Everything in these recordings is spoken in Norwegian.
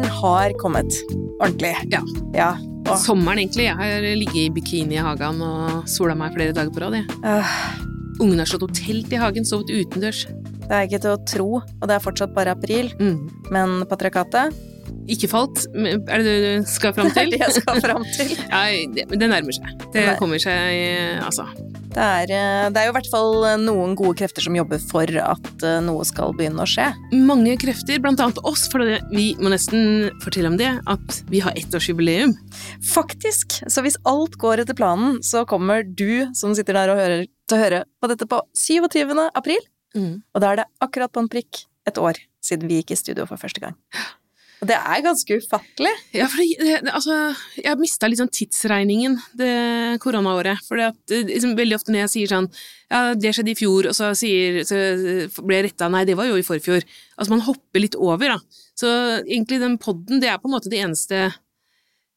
Våren har kommet. Ordentlig. Ja. Ja. Og, Sommeren, egentlig. Jeg har ligget i bikini i hagen og sola meg flere dager på rad. øh, Ungene har slått opp telt i hagen, sovet utendørs. det er ikke til å tro, og det er fortsatt bare april. Mm. Men patriarkatet Ikke falt, er det det du skal fram Det er til? det jeg skal fram til. Ja, det, det nærmer seg. Det Nei. kommer seg, altså. Det er, eh, det er jo i hvert fall noen gode krefter som jobber for at eh, noe skal begynne å skje. Mange krefter, blant annet oss, for det, vi må nesten fortelle om det, at vi har ettårsjubileum. Faktisk! Så hvis alt går etter planen, så kommer du som sitter der og hører, til å høre på dette på 27. april. Mm. Og da er det akkurat på en prikk et år siden vi gikk i studio for første gang. Det er ganske ufattelig. Ja, for det, det, altså, jeg mista litt sånn tidsregningen det koronaåret. For eh, liksom, veldig ofte når jeg sier sånn Ja, det skjedde i fjor, og så, sier, så ble jeg retta Nei, det var jo i forfjor. Altså, man hopper litt over, da. Så egentlig den podden, det er på en måte det eneste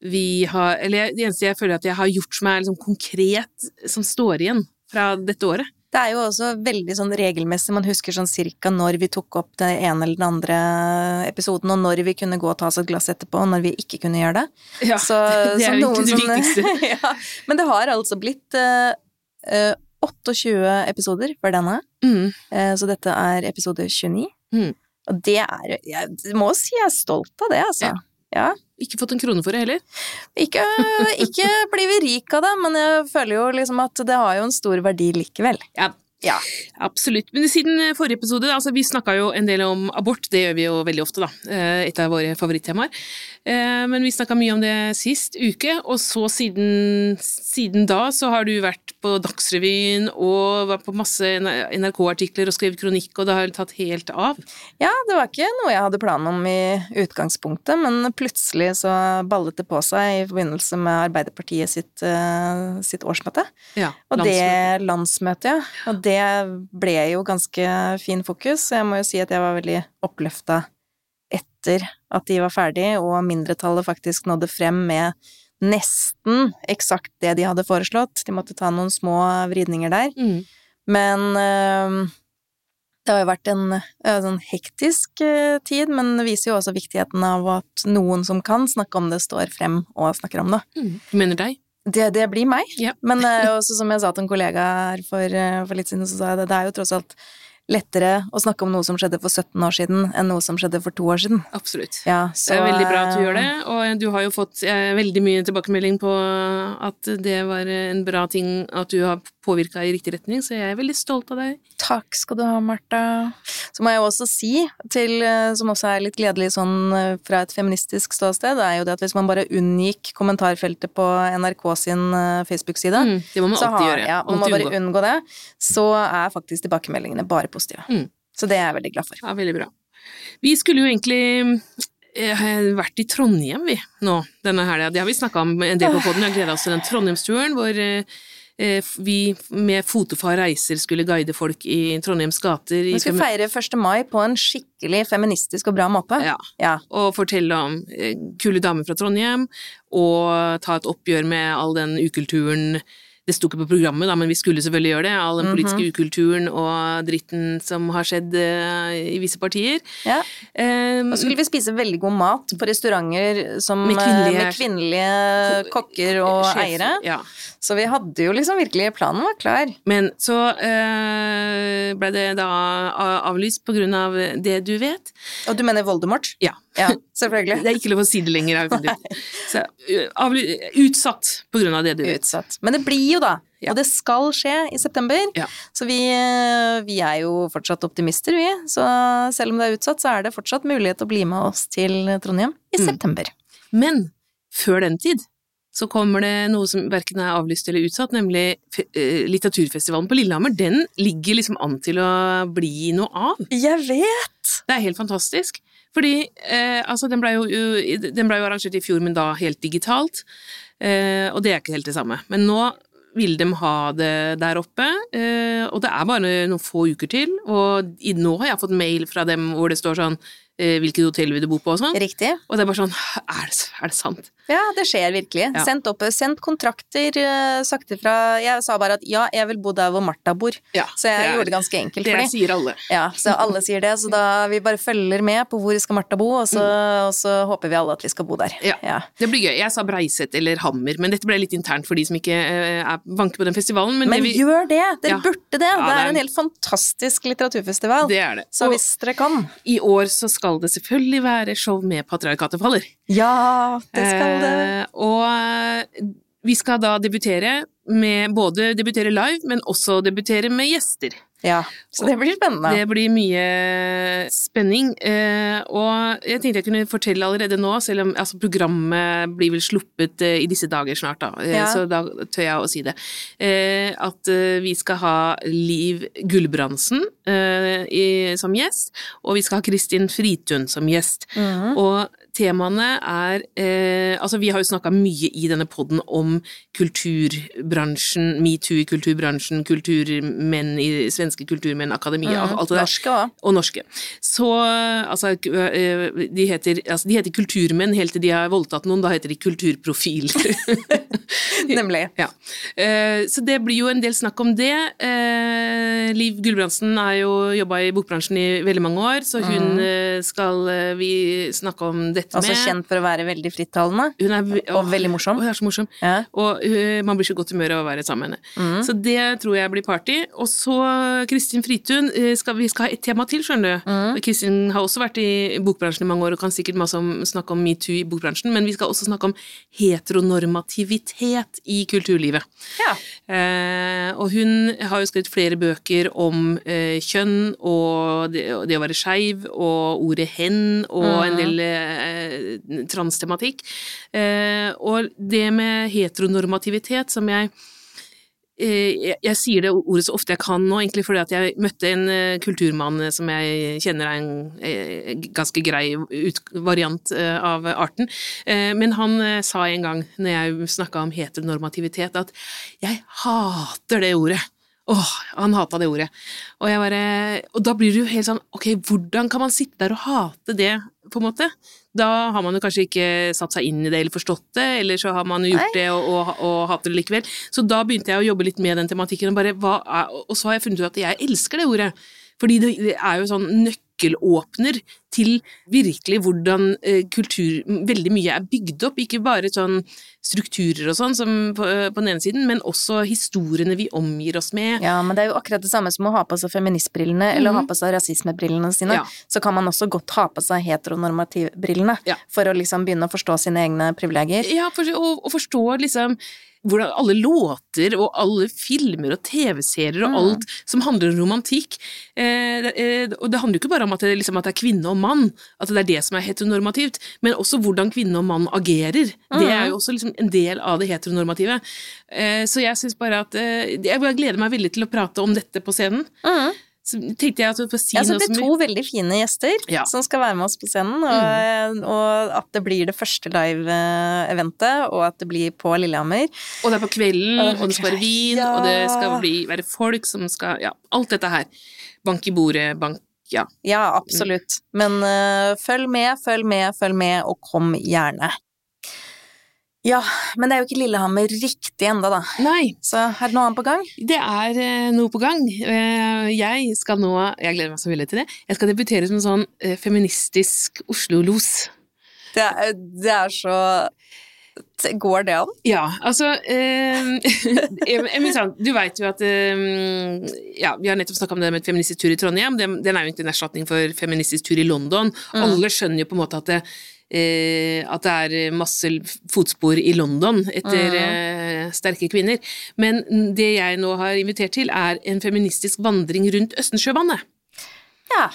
vi har Eller det eneste jeg føler at jeg har gjort som er liksom konkret, som står igjen fra dette året. Det er jo også veldig sånn regelmessig, man husker sånn cirka når vi tok opp den ene eller den andre episoden, og når vi kunne gå og ta oss et glass etterpå, og når vi ikke kunne gjøre det. Ja, Så, det er jo ikke det viktigste. ja. Men det har altså blitt uh, eh, 28 episoder for denne, Mm. uh, så dette er episode 29. Mm. Og det er Jeg må si jeg er stolt av det, altså. Ja. Ikke fått en krone for det heller. Ikke, ikke blir vi rik av det, men jeg føler jo liksom at det har jo en stor verdi likevel. Ja, Ja. Absolutt. Men siden eh, forrige episode, altså vi snakka jo en del om abort, det gjør vi jo veldig ofte, da. eh, Et av våre favorittemaer. Eh, Men vi snakka mye om det sist uke, og så siden, siden da så har du vært på Dagsrevyen og var på masse NRK-artikler og skrevet kronikk, og det har tatt helt av. Ja, det var ikke noe jeg hadde plan om i utgangspunktet, men plutselig så ballet det på seg i forbindelse med Arbeiderpartiet sitt, sitt årsmøte. Ja, Og det landsmøtet, ja. Og det ble jo ganske fin fokus. og Jeg må jo si at jeg var veldig oppløfta etter at de var ferdig, og mindretallet faktisk nådde frem med nesten eksakt det de hadde foreslått. De måtte ta noen små vridninger der. Mm. Men øh, det har jo vært en, eh, sånn hektisk eh, tid, men det viser jo også viktigheten av at noen som kan snakke om det, står frem og snakker om det. Mm. Du mener deg? Det, det blir meg. Ja. Men eh, også som jeg sa til en kollega her for, eh, for litt siden, så sa jeg det, det er jo tross alt lettere å snakke om noe som skjedde for 17 år siden, enn noe som skjedde for to år siden. Absolutt. Ja, Det er veldig bra at du eh, gjør det, og du har jo fått eh, veldig mye tilbakemelding på at det var en bra ting at du har påvirka i riktig retning, så jeg er veldig stolt av deg. Takk skal du ha, Martha. Så må jeg jo også si, til, eh, som også er litt gledelig sånn eh, fra et feministisk ståsted, er jo det at hvis man bare unngikk kommentarfeltet på NRK sin eh, Facebook-side, Mm, det må man alltid har, gjøre. ja, man må bare unngå. unngå det, så er faktisk tilbakemeldingene bare positive. Mm. Så det er jeg veldig glad for. Ja, veldig bra. Vi skulle jo egentlig eh, vært i Trondheim, vi, nå, denne helga. Det har vi snakka om en del på poden. Vi har gleda oss til den Trondheimsturen hvor vi med Fotofar reiser skulle guide folk i Trondheims gater. Vi skulle feire 1. mai på en skikkelig feministisk og bra måte. Ja. Ja. og fortelle om eh, kule damer fra Trondheim, og ta et oppgjør med all den ukulturen det sto ikke på programmet, da, men vi skulle selvfølgelig gjøre det. All den politiske Mhm. ukulturen og dritten som har skjedd eh, i visse partier. Ja. Um, Og så skulle vi spise veldig god mat på restauranter som, Med kvinnelige- kvinnelige, med kvinnelige kokker og sjef- eiere. Ja. Så vi hadde jo liksom virkelig Planen var klar. Men så uh, ble det da avlyst på grunn av det du vet. Og du mener Voldemort? Ja. Ja, selvfølgelig. Det er ikke lov å si det lenger. Så, eh, avly utsatt på grunn av det du vet. Utsatt. Men det blir jo da, Ja. og det skal skje i september. Ja. Så vi, vi er jo fortsatt optimister, vi. Så selv om det er utsatt, så er det fortsatt mulighet til å bli med oss til Trondheim i Mm. september. Men før den tid så kommer det noe som verken er avlyst eller utsatt, nemlig eh, litteraturfestivalen på Lillehammer. Den ligger liksom an til å bli noe av. Jeg vet! Det er helt fantastisk. Fordi eh, altså, den ble, jo, den ble jo arrangert i fjor, men da helt digitalt. Eh, og det er ikke helt det samme. Men nå vil de ha det der oppe, eh, og det er bare noen få uker til. Og nå har jeg fått mail fra dem hvor det står sånn hvilket hotell vil du bo på og sånn. Riktig. Og det er bare sånn Er det, er det sant? Ja, det skjer virkelig. Ja. Sendt, opp, sendt kontrakter, sakte sagt ifra Jeg sa bare at ja, jeg vil bo der hvor Martha bor. Ja, Så jeg det er- gjorde det ganske enkelt Det for dem. sier alle. Ja, så alle sier det, så da vi bare følger med på hvor skal Martha bo, og så, og så håper vi alle at vi skal bo der. Ja. Ja. Det blir gøy. Jeg sa Breiset eller Hammer, men dette ble litt internt for de som ikke eh, er vanker på den festivalen. Men, Men det, vi, gjør det! Dere burde det! Det det er en helt fantastisk litteraturfestival. det er det. Så Og hvis dere kan i år så skal det selvfølgelig være show med Patriarkatet faller. Ja, det skal det. Eh, og vi skal da debutere med både debutere live, men også debutere med gjester. Ja, så det blir spennende. Det blir mye spenning. eh, og jeg tenkte jeg kunne fortelle allerede nå, selv om altså, programmet blir vel sluppet eh, i disse dager snart, da, eh, Ja. så da tør jeg å si det, at vi skal ha Liv Gulbrandsen som gjest, og vi skal ha Kristin Fritun som gjest. Mhm. Og temaene er eh, Altså, vi har jo snakka mye i denne poden om kulturbransjen, metoo i kulturbransjen, kulturmenn i Svenske Kulturmenn Akademia, mm, alt det der. Norske òg. Og norske. Så altså, eh, de heter, altså, de heter kulturmenn helt til de har voldtatt noen, da heter de kulturprofiler. Nemlig. Ja. Eh, Så det blir jo en del snakk om det. Eh, Liv Gulbrandsen har jo jobba i bokbransjen i veldig mange år, så hun mm. skal eh, vi snakke om dette Altså med. kjent for å være veldig frittalende. Hun er, og, Og veldig morsom. Og hun er så morsom. Ja. Og uh, man blir så godt humør av å være sammen med henne. Mm. Så det tror jeg blir party. Og så Kristin Fritun, eh, skal, vi skal ha et tema til, skjønner du. Mm. Kristin har også vært i bokbransjen i mange år og kan sikkert masse om, snakke om metoo i bokbransjen, men vi skal også snakke om heteronormativitet i kulturlivet. Ja. Uh, og hun har jo skrevet flere bøker om uh, kjønn og det, og det å være skeiv og ordet hen og en del eh, transtematikk. Eh, og det med heteronormativitet som jeg eh, jeg, jeg sier det ordet så ofte jeg kan nå, egentlig fordi at jeg møtte en uh, kulturmann eh, som jeg kjenner er en uh, ganske grei ut, variant uh, av arten. Eh, men han eh, sa en gang når jeg snakka om heteronormativitet, at jeg hater det ordet. Åh, han hata det ordet. Og, bare, og da blir det jo helt sånn, ok, hvordan kan man sitte der og hate det, på en måte? Da har man jo kanskje ikke satt seg inn i det eller forstått det, eller så har man jo gjort det og, og, og hater det likevel. Så da begynte jeg å jobbe litt med den tematikken, og, bare, er, og så har jeg funnet ut at jeg elsker det ordet. Fordi det er jo sånn nøkkelåpner til virkelig hvordan eh, kultur veldig mye er bygd opp, ikke bare sånn strukturer og sånn som på, på den ene siden, men også historiene vi omgir oss med. Ja, men det er jo akkurat det samme som å ha på seg feministbrillene eller ha på seg rasismebrillene sine. Ja. Så kan man også godt ha på seg heteronormativbrillene Ja. for å liksom begynne å forstå sine egne privilegier. Ja, for, og, og forstå liksom hvordan alle låter og alle filmer og TV-serier og alt som handler om romantikk. Eh, eh, og det handler jo ikke bare om at det, liksom, at det er kvinne og mann, at det er det som er heteronormativt, men også hvordan kvinne og mann agerer. Det er jo også liksom en del av det heteronormative. Eh, så jeg syns bare at eh, Jeg gleder meg veldig til å prate om dette på scenen. Mm. Så tenkte jeg at du får si Ja, så det er to veldig fine gjester Ja. som skal være med oss på scenen, og, og at det blir det første live-eventet, og at det blir på Lillehammer. Og det er på kvelden, Og og det skal være vin, ja. og det skal bli, være folk som skal Ja, alt dette her. Bank i bordet, bank Ja. Ja, absolutt. Men uh, følg med, følg med, følg med, og kom gjerne. Ja, men det er jo ikke Lillehammer riktig enda, da. Nei, Så er det noe annet på gang? det er eh, noe på gang. Eh, jeg skal nå Jeg gleder meg så veldig til det. Jeg skal debutere som en sånn eh, feministisk Oslo-los. Det er, det er så Går det an? Ja, altså eh, sånn, Du veit jo at eh, Ja, vi har nettopp snakka om det med et feministisk tur i Trondheim. Den, den er jo ikke en erstatning for feministisk tur i London. Alle skjønner jo på en måte at det, eh, at det er masse fotspor i London etter eh, sterke kvinner. Men det jeg nå har invitert til, er en feministisk vandring rundt Østensjøvannet. Ja.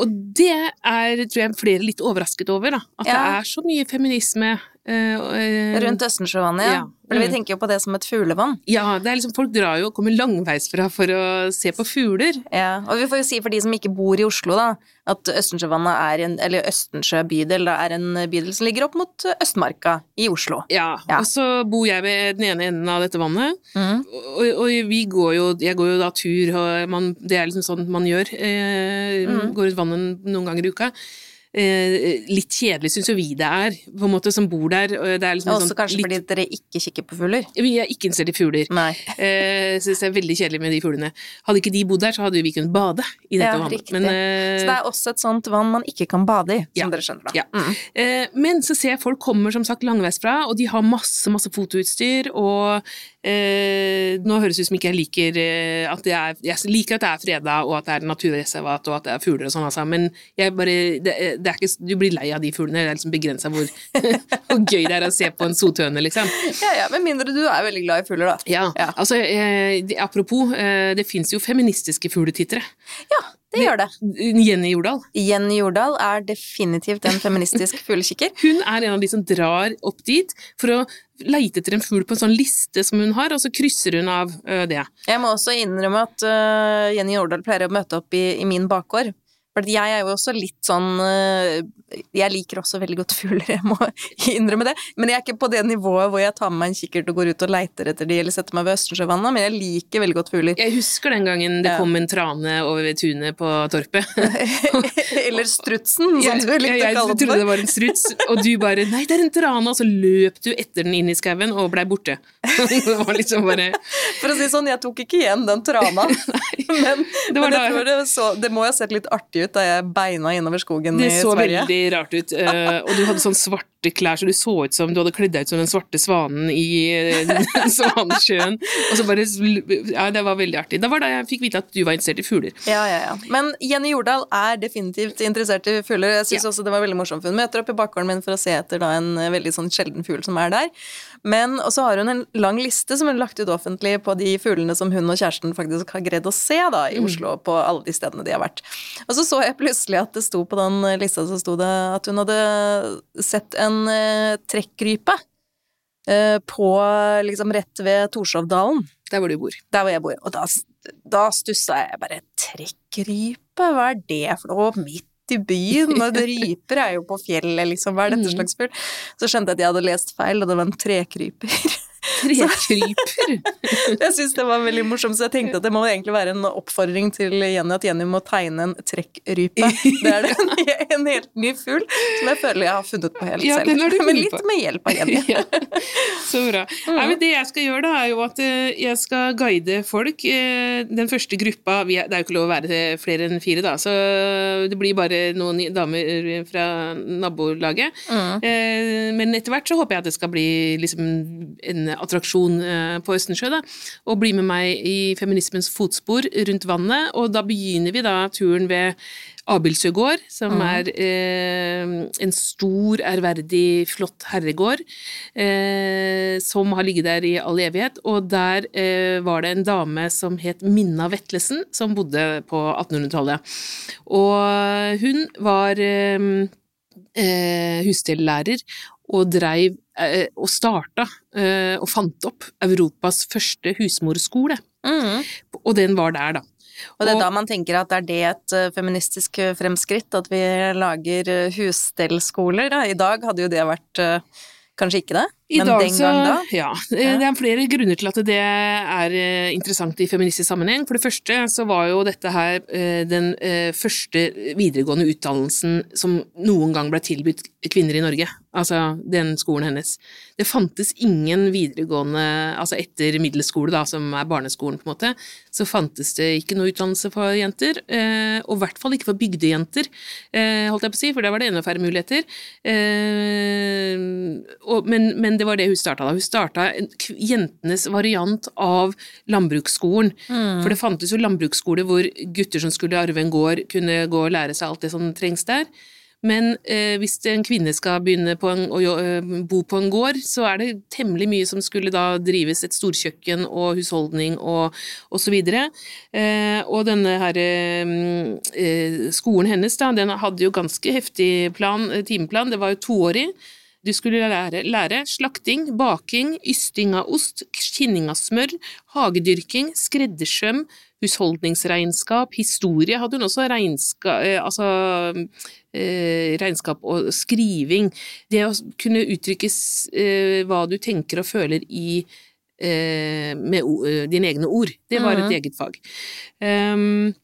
Og det er, tror jeg, flere litt overrasket over, da. At det er så mye feminisme Rundt Østensjøvannet, ja. Ja. For vi Mm. tenker jo på det som et fuglevann. Ja, det er liksom, folk drar jo og kommer langveisfra for å se på fugler. Ja, og vi får jo si for de som ikke bor i Oslo, da, at Østensjøvannet er en, eller Østensjø bydel, da, er en bydel som ligger opp mot Østmarka i Oslo. Ja, Ja. og så bor jeg ved den ene enden av dette vannet, Mm. og, og vi går jo, jeg går jo da tur, og man, det er liksom sånn man gjør, eh, Mm. går ut vannet noen ganger i uka. Eh, litt kjedelig, syns jo vi det er, på en måte, som bor der. og Det er liksom Også sånn kanskje litt, fordi dere ikke kikker på fugler? Vi er ikke interessert i fugler. Nei. Eh, syns det er veldig kjedelig med de fuglene. Hadde ikke de bodd der, så hadde jo vi kunnet bade i dette Ja, vannet. riktig. eh... Så eh, det er også et sånt vann man ikke kan bade i, som Ja. dere skjønner da. Ja. Mm. Eh, Men så ser jeg folk kommer som sagt langveisfra, og de har masse, masse fotoutstyr, og eh, nå høres det ut som ikke jeg liker eh, at det er Jeg liker at det er freda, og at det er naturreservat, og at det er fugler og sånn, altså, men jeg bare det, det er ikke, Du blir lei av de fuglene, det er liksom begrensa hvor, hvor gøy det er å se på en sothøne, liksom. Ja, ja, med mindre du er veldig glad i fugler, da. Ja, Ja. altså eh, Apropos, eh, det fins jo feministiske fugletittere. Ja, det gjør det. Jenny Jordal. Jenny Jordal er definitivt en feministisk fuglekikker. Hun er en av de som drar opp dit for å leite etter en fugl på en sånn liste som hun har, og så krysser hun av det. Jeg må også innrømme at uh, Jenny Jordal pleier å møte opp i, i min bakgård. For jeg er jo også litt sånn øh, Jeg liker også veldig godt fugler, jeg må innrømme det. Men jeg er ikke på det nivået hvor jeg tar med meg en kikkert og går ut og leiter etter de, eller setter meg ved Østersjøvannet, men jeg liker veldig godt fugler. Jeg husker den gangen det kom en trane over ved tunet på Torpet. eller strutsen, som Jeg, du likte å kalle trodde det var en struts, og du bare 'nei, det er en trane', og så løp du etter den inn i skauen og blei borte. det var liksom bare For å si sånn, jeg tok ikke igjen den trana. men Det var men jeg tror det, så, det må jeg ha sett litt artig ut da jeg beina innover skogen Det i så veldig rart ut, eh, og du hadde sånn svarte klær, så du så ut som du hadde kledd deg ut som den svarte svanen i Svanesjøen. Og så bare Ja, det var veldig artig. Da var det jeg fikk vite at du var interessert i fugler. Ja, ja, ja. Men Jenny Jordal er definitivt interessert i fugler. Jeg syns Ja. også det var veldig morsomt. Hun møter opp i bakgården min for å se etter da, en eh, veldig sånn sjelden fugl som er der. Men, og så har hun en lang liste som hun har lagt ut offentlig på de fuglene som hun og kjæresten faktisk har greid å se da, i Oslo, på alle de stedene de har vært. Og så så jeg plutselig at det sto på den lista så sto det at hun hadde sett en uh, trekkrype eh, på liksom rett ved Torshovdalen. Der hvor du bor. Der hvor jeg bor. Og da, da stussa jeg bare Trekkrype, hva er det for noe? Midt i byen? Og det ryper er jo på fjellet, liksom. Hva er dette Mm. slags fugl? Så skjønte jeg at jeg hadde lest feil, og det var en trekryper. Trekryper. Jeg syns det var veldig morsomt, så jeg tenkte at det må egentlig være en oppfordring til Jenny at Jenny må tegne en trekkrype. Det er det en, en helt ny fugl som jeg føler jeg har funnet på helt Ja, selv. Men litt på. med hjelp av Jenny. ja. Så bra. Nei, men det jeg skal gjøre, da, er jo at eh, jeg skal guide folk. Eh, Den første gruppa vi Det er jo ikke lov å være flere enn fire, da, så det blir bare noen damer fra nabolaget. Mm. Eh, Men etter hvert så håper jeg at det skal bli liksom en attraksjon eh, på Østensjø, da. Og bli med meg i feminismens fotspor rundt vannet. Og da begynner vi da turen ved Abildsø gård, som er eh, en stor, ærverdig, flott herregård, eh, som har ligget der i all evighet. Og der eh, var det en dame som het Minna Vetlesen, som bodde på 1800-tallet. Og hun var eh, eh, husstellærer og dreiv eh, og starta eh, og fant opp Europas første husmorskole. Mm. Og den var der, da. Og det er Og- da man tenker at er det et eh, feministisk fremskritt, at vi lager husstellskoler? Da. I dag hadde jo det vært kanskje ikke det, I men dag den så, gang da? Ja, det er flere grunner til at det er eh, interessant i feministisk sammenheng. For det første så var jo dette her eh, den eh, første videregående utdannelsen som noen gang ble tilbudt kvinner i Norge. Altså den skolen hennes. Det fantes ingen videregående, altså etter middelskole, da, som er barneskolen, på en måte, så fantes det ikke noe utdannelse for jenter. Og i hvert fall ikke for bygdejenter, holdt jeg på å si, for der var det enda færre muligheter. Men, men det var det hun starta da. Hun starta jentenes variant av landbruksskolen. For det fantes jo landbruksskole hvor gutter som skulle arve en gård, kunne gå og lære seg alt det som trengs der. Men eh, hvis en kvinne skal begynne på en, å jo- eh, bo på en gård, så er det temmelig mye som skulle da drives et storkjøkken og husholdning og, og så videre. Eh, og denne her eh, eh, skolen hennes, da, den hadde jo ganske heftig plan, eh, timeplan. Det var jo toårig. Du skulle lære, lære slakting, baking, ysting av ost, kinning av smør, hagedyrking, skreddersøm, husholdningsregnskap, historie hadde hun også, regnska, eh, altså eh, regnskap og skriving. Det å kunne uttrykke eh, hva du tenker og føler i eh, med eh, dine egne ord. Det var et eget fag. Um,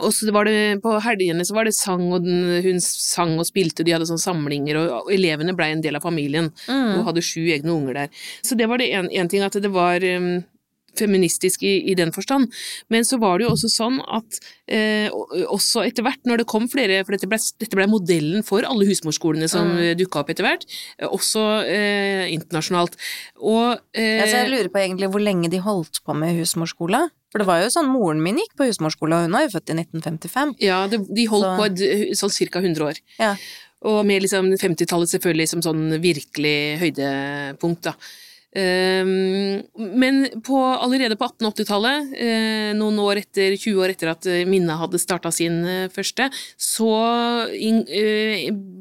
Og så var det, på helgene så var det sang, og den, hun sang og spilte, de hadde sånne samlinger, og, og elevene blei en del av familien, og hadde sju egne unger der. Så det var det en, ting at det var um, feministisk i, i, den forstand. Men så var det jo også sånn at eh, også etter hvert, når det kom flere For dette ble, dette ble modellen for alle husmorskolene som mm. dukka opp etter hvert, også eh, internasjonalt. Og eh, ja, Jeg lurer på egentlig hvor lenge de holdt på med husmorskole? For det var jo sånn, Moren min gikk på husmorskole, og hun er jo født i 1955. Ja, det, de holdt så. på sånn ca. 100 år. Ja. Og med liksom 50-tallet selvfølgelig som sånn virkelig høydepunkt, da. Ehm, men på, allerede på 1880-tallet, eh, noen år etter, 20 år etter at eh, Minna hadde starta sin eh, første, så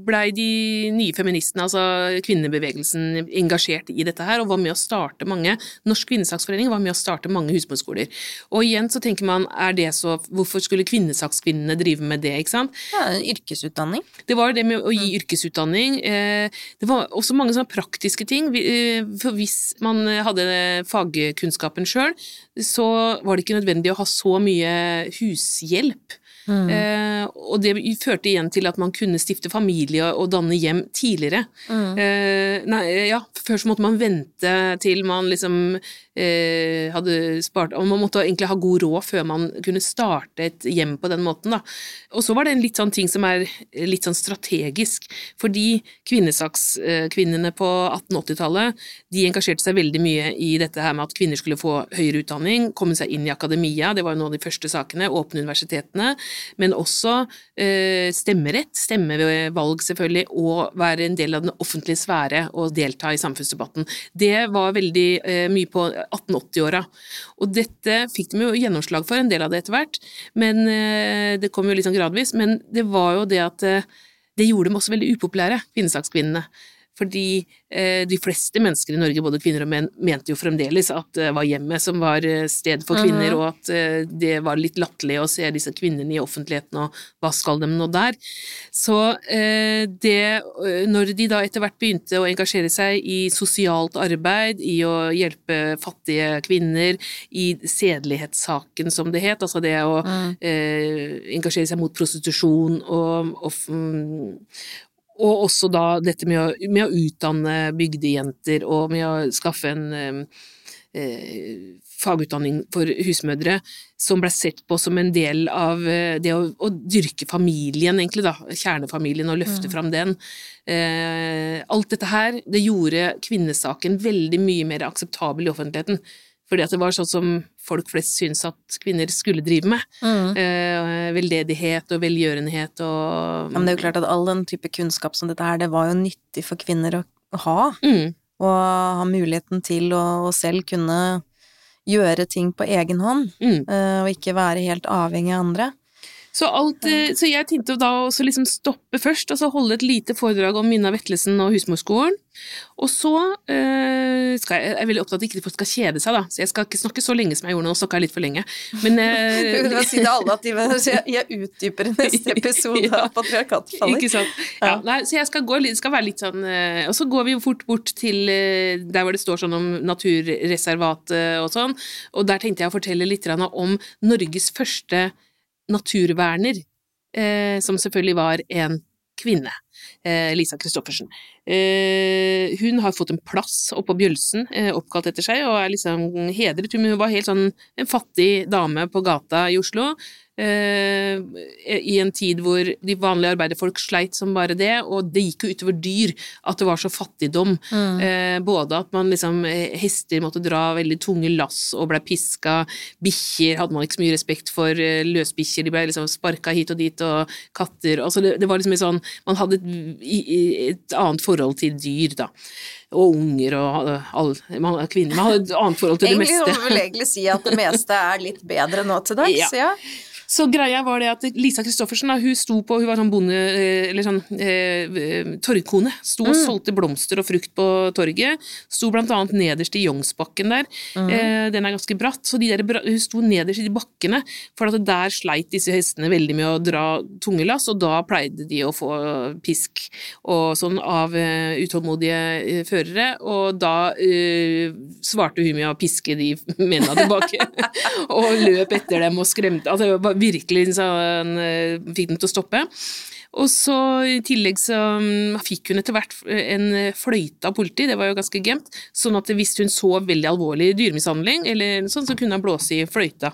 blei de nye feministene, altså kvinnebevegelsen, engasjert i dette her, og var med å starte mange Norsk kvinnesaksforening var med å starte mange husmorskoler. Og igjen så tenker man, er det så Hvorfor skulle kvinnesakskvinnene drive med det, ikke sant? Ja, yrkesutdanning. Det var det med å gi yrkesutdanning. Det var også mange sånne praktiske ting. For hvis man hadde fagkunnskapen sjøl, så var det ikke nødvendig å ha så mye hushjelp. Mm. Eh, og det førte igjen til at man kunne stifte familie og danne hjem tidligere. Mm. Eh, nei, ja, før så måtte man vente til man liksom eh, hadde spart Og man måtte egentlig ha god råd før man kunne starte et hjem på den måten, da. Og så var det en litt sånn ting som er litt sånn strategisk, fordi kvinnesakskvinnene på 1880-tallet, de engasjerte seg veldig mye i dette her med at kvinner skulle få høyere utdanning, komme seg inn i akademia, det var jo noen av de første sakene, åpne universitetene, men også eh, stemmerett, stemmevalg selvfølgelig, og være en del av den offentlige sfære og delta i samfunnsdebatten. Det var veldig eh, mye på 1880-åra. Og dette fikk de jo gjennomslag for, en del av det etter hvert, men eh, det kom jo litt sånn gradvis. Men det var jo det at det gjorde dem også veldig upopulære, kvinnesakskvinnene. Fordi eh, de fleste mennesker i Norge, både kvinner og menn, mente jo fremdeles at det var hjemmet som var eh, sted for kvinner, mm. og at eh, det var litt latterlig å se disse kvinnene i offentligheten, og hva skal de nå der? Så eh, det Når de da etter hvert begynte å engasjere seg i sosialt arbeid, i å hjelpe fattige kvinner, i sedelighetssaken, som det het, altså det å mm. eh, engasjere seg mot prostitusjon og, og, mm, og også da dette med å, med å utdanne bygdejenter og med å skaffe en eh, fagutdanning for husmødre, som ble sett på som en del av eh, det å, å dyrke familien, egentlig, da. Kjernefamilien, og løfte mm. fram den. Eh, alt dette her, det gjorde kvinnesaken veldig mye mer akseptabel i offentligheten. Fordi at det var sånn som folk flest syns at kvinner skulle drive med. Mm. Eh, veldedighet og velgjørenhet og ja, Men det er jo klart at all den type kunnskap som dette her, det var jo nyttig for kvinner å ha. Mm. Og ha muligheten til å, å, selv kunne gjøre ting på egen hånd, mm. eh, og ikke være helt avhengig av andre. Så, alt, eh, så jeg tenkte da å liksom stoppe først, altså holde et lite foredrag om Minna Vetlesen og Husmorskolen. Og så øh, skal jeg, jeg er veldig opptatt av at ikke folk skal kjede seg, da, så jeg skal ikke snakke så lenge som jeg gjorde nå, snakka jeg litt for lenge. Men øh, Du kan si til alle at de, jeg utdyper i neste episode ja, av Patriarkatfallet. Ikke sant. Ja, nei, så jeg skal, gå, skal være litt sånn øh, Og så går vi jo fort bort til der hvor det står sånn om naturreservat og sånn, og der tenkte jeg å fortelle litt om Norges første naturverner, eh, som selvfølgelig var en kvinne. Eh, Lisa Christoffersen. Eh, hun har fått en plass oppå Bjølsen, eh, oppkalt etter seg, og er liksom hedret. Hun var helt sånn en fattig dame på gata i Oslo, i en tid hvor de vanlige arbeiderfolk sleit som bare det, og det gikk jo utover dyr at det var så fattigdom. Mm. Eh, både at man liksom eh, Hester måtte dra veldig tunge lass og ble piska, bikkjer hadde man ikke så mye respekt for, løsbikkjer de ble liksom sparka hit og dit, og katter altså det, det var liksom sånn Man hadde et, et annet forhold til dyr, da og unger og all, man, kvinner. Man hadde et annet forhold til det meste. Egentlig vil vel egentlig si at det meste er litt bedre nå til dags, ja. ja. Så greia var det at Lisa Christoffersen hun sto på, hun var sånn bonde, eh, eller sånn eh, torgkone. Sto og mm. solgte blomster og frukt på torget. Sto blant annet nederst i Youngsbakken der. Mm. Eh, den er ganske bratt, så der, hun sto nederst i de bakkene, for at der sleit disse hestene veldig med å dra tunge lass, og da pleide de å få pisk og sånn av uh, utålmodige uh, førere, og da uh, svarte hun med å piske de mennene tilbake, og løp etter dem og skremte. Altså, virkelig sånn, eh, fikk dem til å stoppe. Og så i tillegg så mm, fikk hun etter hvert en fløyte av politi, det var jo ganske gemt, sånn at hvis hun så veldig alvorlig dyremishandling, eller sånn, så kunne han blåse i fløyta.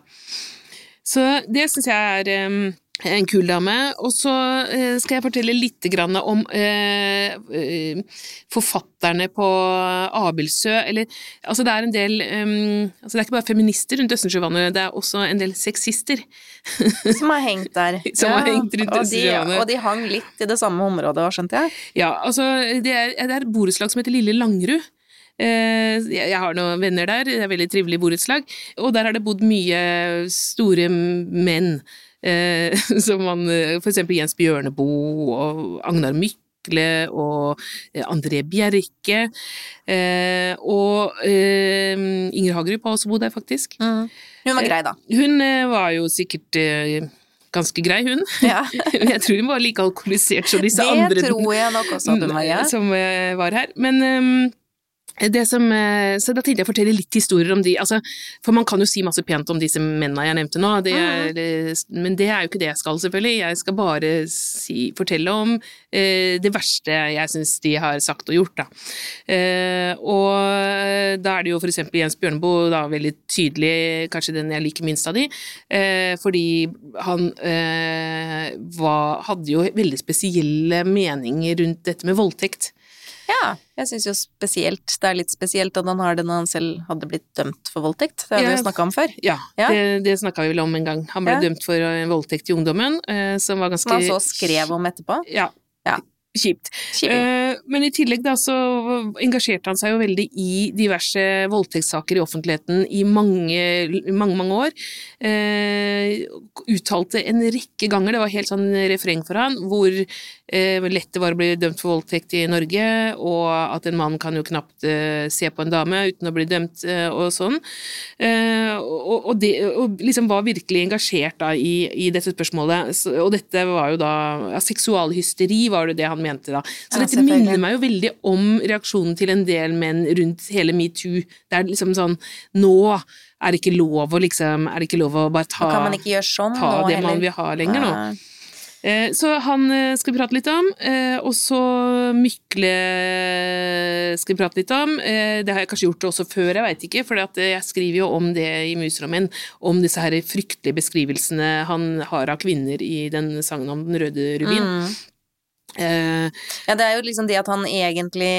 Så det syns jeg er um, en kul dame. Og så eh, skal jeg fortelle litt om eh, eh, forfatterne på Abildsø. Eller altså det er en del altså Det er ikke bare feminister rundt Østensjøvannet, det er også en del sexister. Som har hengt der. Som ja, har hengt rundt Østensjøvannet. Og de hang litt i det samme området skjønte jeg? Ja, altså det er, det er et borettslag som heter Lille Langerud. Jeg har noen venner der, det er et veldig trivelig borettslag, og der har det bodd mye store menn. Eh, som man, F.eks. for eksempel Jens Bjørneboe og Agnar Mykle og eh, André Bjerke. Eh, og eh, Inger Hagerup har også bodd der, faktisk. Mm. Hun var grei, da. Hun var jo sikkert ganske grei, hun. Ja. jeg tror hun var like alkoholisert som disse det andre som var her. Men um, som, eh, så da tenkte jeg å fortelle litt historier om de, altså, for man kan jo si masse pent om disse mennene jeg nevnte nå, det er, mm. men det er jo ikke det jeg skal, selvfølgelig. Jeg skal bare si, fortelle om eh, det verste jeg syns de har sagt og gjort, da. Eh, og da er det jo for eksempel Jens Bjørneboe, da veldig tydelig, kanskje den jeg liker minst av de, eh, fordi han eh, var, hadde jo veldig spesielle meninger rundt dette med voldtekt. Ja, jeg syns jo spesielt det er litt spesielt at han har det når han selv hadde blitt dømt for voldtekt. Det har vi jo snakka om før. Ja, ja. det, det snakka vi vel om en gang. Han ble ja. dømt for voldtekt i ungdommen, eh, som var ganske Som han så skrev om etterpå? Ja. ja kjipt. Uh, men i tillegg da så engasjerte han seg jo veldig i diverse voldtektssaker i offentligheten i mange, mange, mange år. Eh, uttalte en rekke ganger, det var helt sånn refreng for han, hvor eh, lett det var å bli dømt for voldtekt i Norge, og at en mann kan jo knapt se på en dame uten å bli dømt og sånn. Og, og, det, og, liksom var virkelig engasjert da i, i dette spørsmålet. Og dette var jo da ja, Seksualhysteri var det det han mente da. Så ja, dette minner meg jo veldig om reaksjonen til en del menn rundt hele metoo. Det er liksom sånn Nå er det ikke lov å liksom Er det ikke lov å bare ta, sånn, ta det man vil ha lenger nå. Eh, så han eh, skal vi prate litt om, eh, og så Mykle skal vi prate litt om. Det har jeg kanskje gjort også før, jeg veit ikke, for jeg skriver jo om det i Muserommen. om disse her fryktelige beskrivelsene han har av kvinner i den sangen om Den røde rubin. Mm. Uh, ja, det er jo liksom det at han egentlig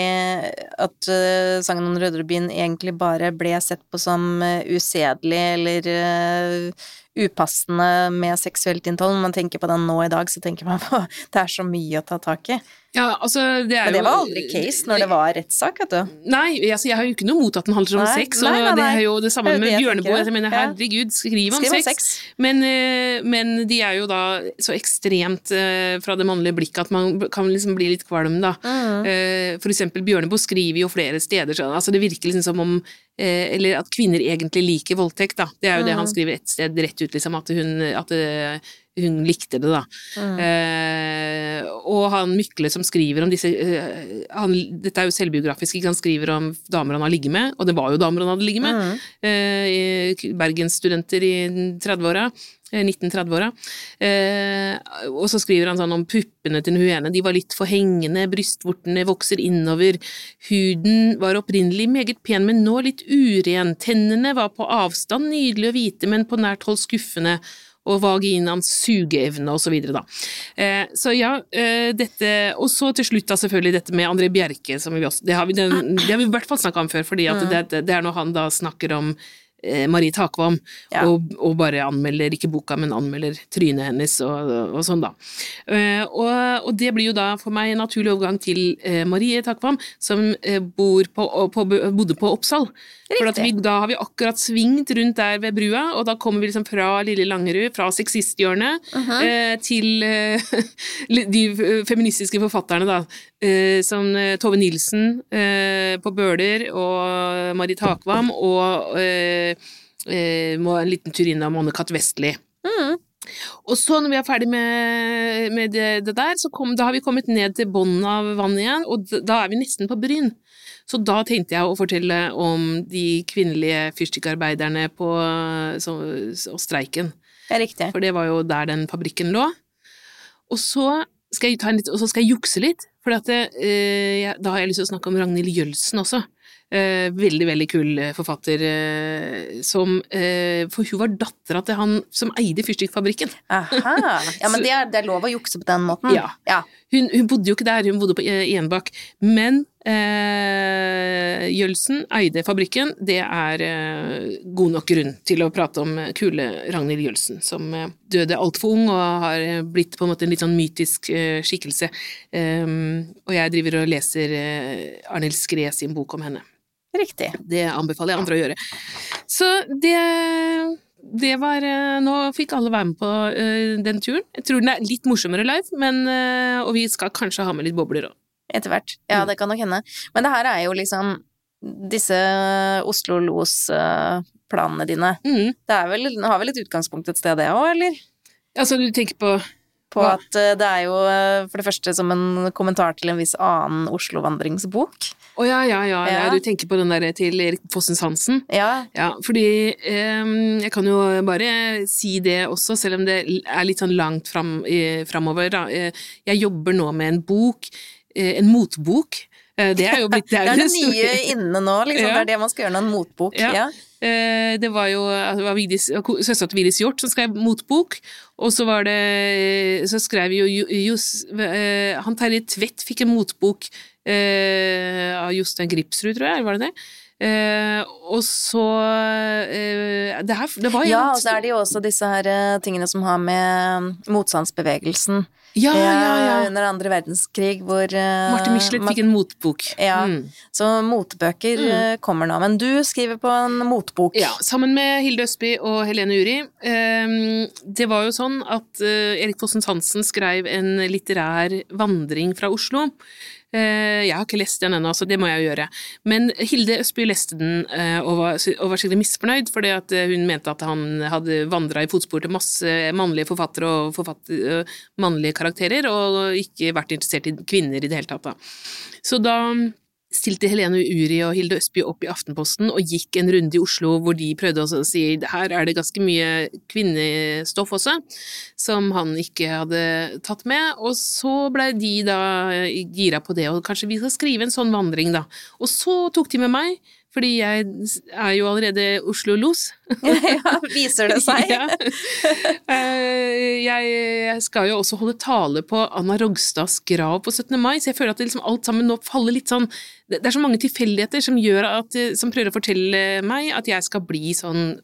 At uh, sangen om Rødrebyen egentlig bare ble sett på som uh, usedelig eller upassende med seksuelt innhold. Når man tenker på den nå i dag, så tenker man på det er så mye å ta tak i. Ja, altså, det Men det var aldri case når det var rettssak, vet du. Nei, altså, jeg har jo ikke noe mot at den handler om nei, sex, og nei, nei, det er jo det samme med Bjørneboe. Jeg mener, herregud, skriv om, skriv om sex. sex. Men, eh, men, de er jo da så ekstremt uh, fra det mannlige blikket at man kan liksom bli litt kvalm, da. Mm. Uh, for eksempel Bjørneboe skriver jo flere steder sånn, altså det virker liksom som om eller at kvinner egentlig liker voldtekt, da. Det er jo mm. det han skriver et sted rett ut, liksom, at, hun, at hun likte det, da. Mm. Eh, og han Mykle som skriver om disse eh, han, Dette er jo selvbiografisk, han skriver om damer han har ligget med, og det var jo damer han hadde ligget med. Mm. Eh, Bergensstudenter i 30-åra. 1930-åra. Eh, eh, og så skriver han sånn om puppene til hun ene, de var litt for hengende, brystvortene vokser innover, huden var opprinnelig meget pen, men nå litt uren, tennene var på avstand nydelige å vite, men på nært hold skuffende, og vaginaens sugeevne og så videre, da. Eh, så ja, eh, dette Og så til slutt da selvfølgelig dette med André Bjerke, som vi også Det har vi, det, det har vi i hvert fall snakka om før, fordi at det, det er når han da snakker om Eh, Marie Takvam, ja. og, og, bare anmelder, ikke boka, men anmelder trynet hennes og, og sånn, da. Og, og, det blir jo da for meg en naturlig overgang til Marie Takvam, som bor på, på, bodde på Oppsal. For vi, da har vi akkurat svingt rundt der ved brua, og da kommer vi liksom fra Lille Langerud, fra sexisthjørnet, uh -huh. til de feministiske forfatterne, da, som Tove Nilsen på Bøler, og Marit Hakvam, og eh, en liten tur innom Anne-Kat. Vestli. Mm. Og så når vi er ferdig med, med det, det, der, så kom, da har vi kommet ned til bunnen av vannet igjen, og da er vi nesten på Bryn. Så da tenkte jeg å fortelle om de kvinnelige fyrstikkarbeiderne på, så, og streiken. Ja, riktig. for det var jo der den fabrikken lå. Og så skal jeg, litt, og så skal jeg jukse litt, for at det, eh, jeg, da har jeg lyst til å snakke om Ragnhild Jølsen også. Eh, veldig, veldig kul eh, forfatter eh, som eh, For hun var dattera til han som eide fyrstikkfabrikken. Aha. Ja, men det er, det er lov å jukse på den måten. Ja. ja. Hun, hun bodde jo ikke der, hun bodde på Enbakk. Men eh, Jølsen eide fabrikken. Det er eh, god nok grunn til å prate om kule Ragnhild Jølsen, som eh, døde altfor ung og har blitt på en måte en litt sånn mytisk eh, skikkelse. Um, og jeg driver og leser eh, Arnhild Skræ sin bok om henne. Riktig. Det anbefaler jeg andre å gjøre. Så det det var eh, Nå fikk alle være med på eh, den turen. Jeg tror den er litt morsommere live, men, eh, og vi skal kanskje ha med litt bobler òg. Etter hvert. Ja, Mm. det kan nok hende. Men det her er jo liksom disse Oslo Los-planene dine. Mm. Det er vel, har vel et utgangspunkt et sted, det òg, eller? Altså, du tenker på På Hva? at eh, det er jo eh, for det første som en kommentar til en viss annen Oslo-vandringsbok. Å ja, ja, ja, ja, Ja. du tenker på den der til Erik Fossens Hansen. Ja, Ja, fordi ehm, Jeg kan jo bare si det også, selv om det er litt sånn langt fram, eh, framover. Da. Eh, jeg jobber nå med en bok, eh, en motbok. Eh, det er jo blitt det er det nye inne nå, liksom. Det er det man skal gjøre når en motbok. Ja. Eh, Det var jo var søstera til Vigdis Hjorth som skrev motbok, og så var det Så skrev jo Johs eh, Han Terje Tvedt fikk en motbok eh, av Jostein Gripsrud, tror jeg, var det det? Uh, og så uh, det, her, det var Ja, og så er det jo også disse her uh, tingene som har med motstandsbevegelsen ja, ja, ja. under andre verdenskrig, hvor uh, Martin Michelet fikk en motbok. Ja. Mm. Så motbøker mm. kommer nå. Men du skriver på en motbok. Ja, sammen med Hilde Østby og Helene Uri. Ehm, Det var jo sånn at eh, Erik Fossens Hansen skrev en litterær vandring fra Oslo. Eh, Jeg har ikke lest den ennå, så det må jeg jo gjøre. Men Hilde Østby leste den eh, og var, og skikkelig misfornøyd, fordi eh, hun mente at han hadde vandra i fotspor til masse mannlige forfattere og forfatter, mannlige karakterer, og ikke vært interessert i kvinner i det hele tatt. Så da stilte Helene Uri og Hilde Østby opp i Aftenposten og gikk en runde i Oslo hvor de prøvde å si her er det ganske mye kvinnestoff også, som han ikke hadde tatt med, og så blei de da gira på det, og kanskje vi skal skrive en sånn vandring, da. Og så tok de med meg, fordi jeg er jo allerede Oslo-los. ja, viser det seg. Ja. Eh, Jeg, skal jo også holde tale på Anna Rogstads grav på 17. mai, så jeg føler at det liksom alt sammen nå faller litt sånn Det er så mange tilfeldigheter som at Som prøver å fortelle meg at jeg skal bli sånn,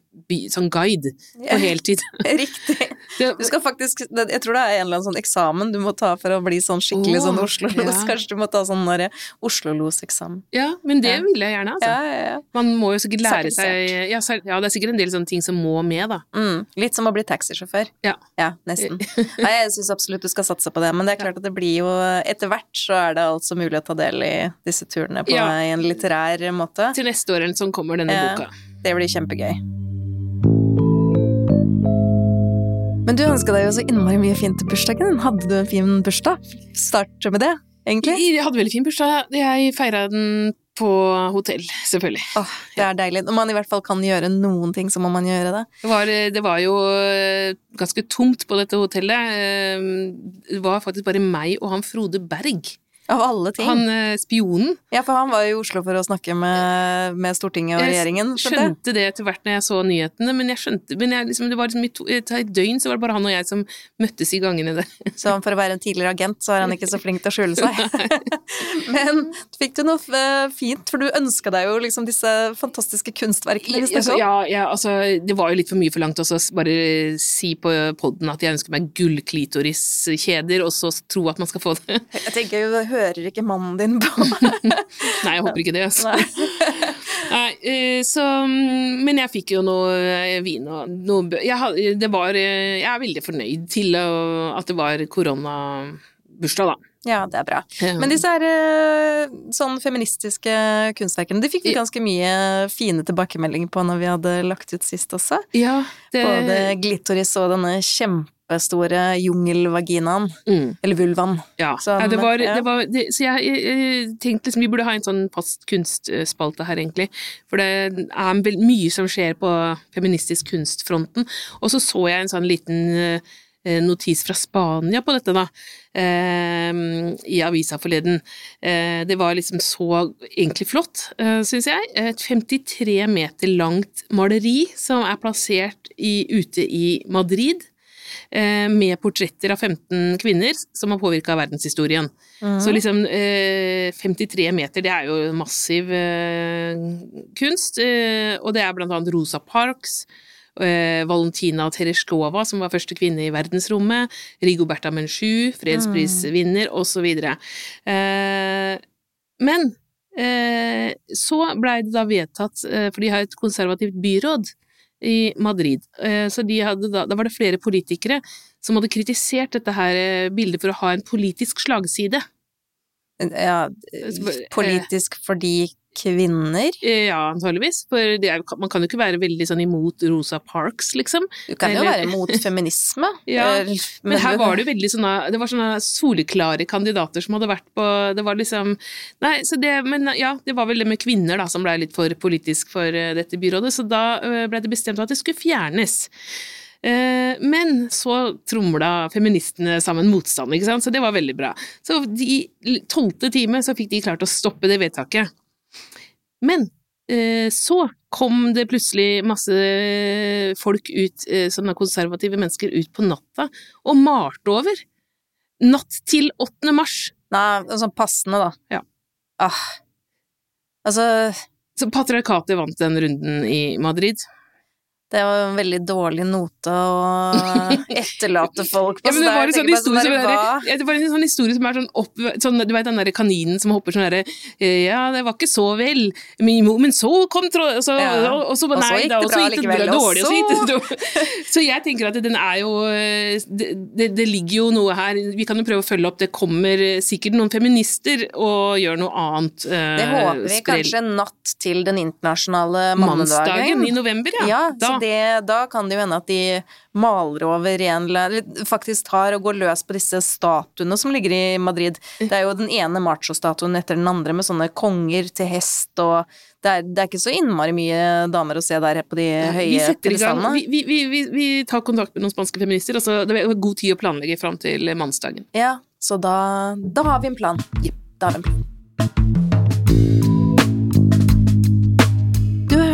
sånn guide på heltid. Riktig. Du skal faktisk, jeg tror det er en eller annen sånn eksamen du må ta for å bli sånn skikkelig oh, sånn Oslo-los. ja. Kanskje du må ta sånn Oslo-los-eksamen. ja, men det Ja. vil jeg gjerne, altså. Ja, ja, ja. Man må jo sikkert lære seg ja, ja, det er sikkert en del sånne ting som må med, da. Mm, litt som å bli taxisjåfør. Ja. Ja, nesten. Nei, jeg syns absolutt du skal satse på det, men det er klart at det blir jo Etter hvert så er det altså mulig å ta del i disse turene på en litterær måte. Til neste år eller sånn kommer denne boka. Det blir kjempegøy. Men du ønska deg jo så innmari mye fint til bursdagen din. Hadde du en fin bursdag? Start med det, egentlig. Jeg hadde veldig fin bursdag. Jeg feira den på hotell, selvfølgelig. Åh, det er deilig. Når man i hvert fall kan gjøre noen ting, så må man gjøre det. Det var, det var jo eh, ganske tomt på dette hotellet. Eh, Det var faktisk bare meg og han Frode Berg. Av alle ting. Han eh, spionen. Ja, for han var i Oslo for å snakke med, med Stortinget og regjeringen. jeg. skjønte det etter hvert når jeg så nyhetene, men jeg skjønte men jeg, liksom, det var liksom i to, et døgn så var det bare han og jeg som møttes i gangene der. Så for å være en tidligere agent, så er han ikke så flink til å skjule seg. Men fikk du noe eh, fint, for du ønska deg jo liksom disse fantastiske kunstverkene vi snakka om. ja, ja, altså, det var jo litt for mye forlangt også, bare si på podden at jeg ønsker meg gullklitoriskjeder, og så tro at man skal få det. Jeg tenker jo, hører ikke mannen din på Nei, jeg håper ikke det, altså. Nei. Nei, eh, så mm, Men jeg fikk jo noe eh, vin og noe. Jeg, det var eh, Jeg er veldig fornøyd til at det var koronabursdag, da. Ja, det er bra. Men disse her sånn feministiske kunstverkene, de fikk vi ganske mye fine tilbakemeldinger på når vi hadde lagt ut sist også. Ja, det Både glittoris og denne kjempestore jungelvaginaen. Mm. Eller vulvaen. Ja. Sånn, ja, det var, ja. det var det, Så jeg, jeg, jeg tenkte liksom vi burde ha en sånn fast kunstspalte her, egentlig. For det er mye som skjer på feministisk kunstfronten. Og så så jeg en sånn liten eh, notis fra Spania på dette, da, eh, i avisa forleden. Eh, det var liksom så egentlig flott, eh, syns jeg. Et 53 meter langt maleri som er plassert i, ute i Madrid. Eh, Med portretter av 15 kvinner som har påvirka verdenshistorien. Mhm. Så liksom eh, 53 meter, det er jo massiv eh, kunst. Eh, og det er blant annet Rosa Parks, eh, Valentina Tereshkova, som var første kvinne i verdensrommet, Rigoberta Menchu, fredsprisvinner, osv. Eh, men eh, så blei det da vedtatt, eh, for de har et konservativt byråd i Madrid, eh, så de hadde da, da var det flere politikere som hadde kritisert dette her eh, bildet for å ha en politisk slagside. Ja, politisk fordi kvinner Eh, Ja, antageligvis. For det er, man kan jo ikke være veldig sånn imot Rosa Parks, liksom. Du kan jo være mot feminisme. Ja, eller- Men her var det jo veldig sånne Det var sånne soleklare kandidater som hadde vært på Det var liksom Nei, så det Men ja, det var vel det med kvinner, da, som ble litt for politisk for eh, dette byrådet, så da ble det bestemt at det skulle fjernes. Eh, Men så tromla feministene sammen motstand, ikke sant, så det var veldig bra. Så i tolvte time så fikk de klart å stoppe det vedtaket. Men eh, så kom det plutselig masse folk ut, eh, sånne konservative mennesker, ut på natta og malte over. Natt til 8. mars. Nei, sånn passende, da. Ja. Ah. Altså, Så patriarkatet vant den runden i Madrid. Det var en veldig dårlig note å etterlate folk på. Ja, men det var er en sånn historie som sånn der, er, ja, det var en sånn historie som er sånn opp... Sånn, du vet den derre kaninen som hopper sånn derre Ja, det var ikke så vel, men, men så kom trå... Og så, Ja. og, og så, Og så gikk da, det og så gikk det likevel, bra, dårlig, og så gikk det dårlig. Så jeg tenker at den er jo det, det, det ligger jo noe her Vi kan jo prøve å følge opp. Det kommer sikkert noen feminister og gjør noe annet. eh, Det håper vi sprell- kanskje natt til den internasjonale Mannsdagen i november, ja. Ja, da. Det, da kan det jo hende at de maler over en eller faktisk tar og går løs på disse statuene som ligger i Madrid. Det er jo den ene macho-statuen etter den andre med sånne konger til hest og det er, det er ikke så innmari mye damer å se der på de høye pedestallene. Vi, vi, vi, vi, vi tar kontakt med noen spanske feminister, Altså, det er god tid å planlegge fram til mannsdagen. Ja, så da, da har vi en plan. Da har vi en plan.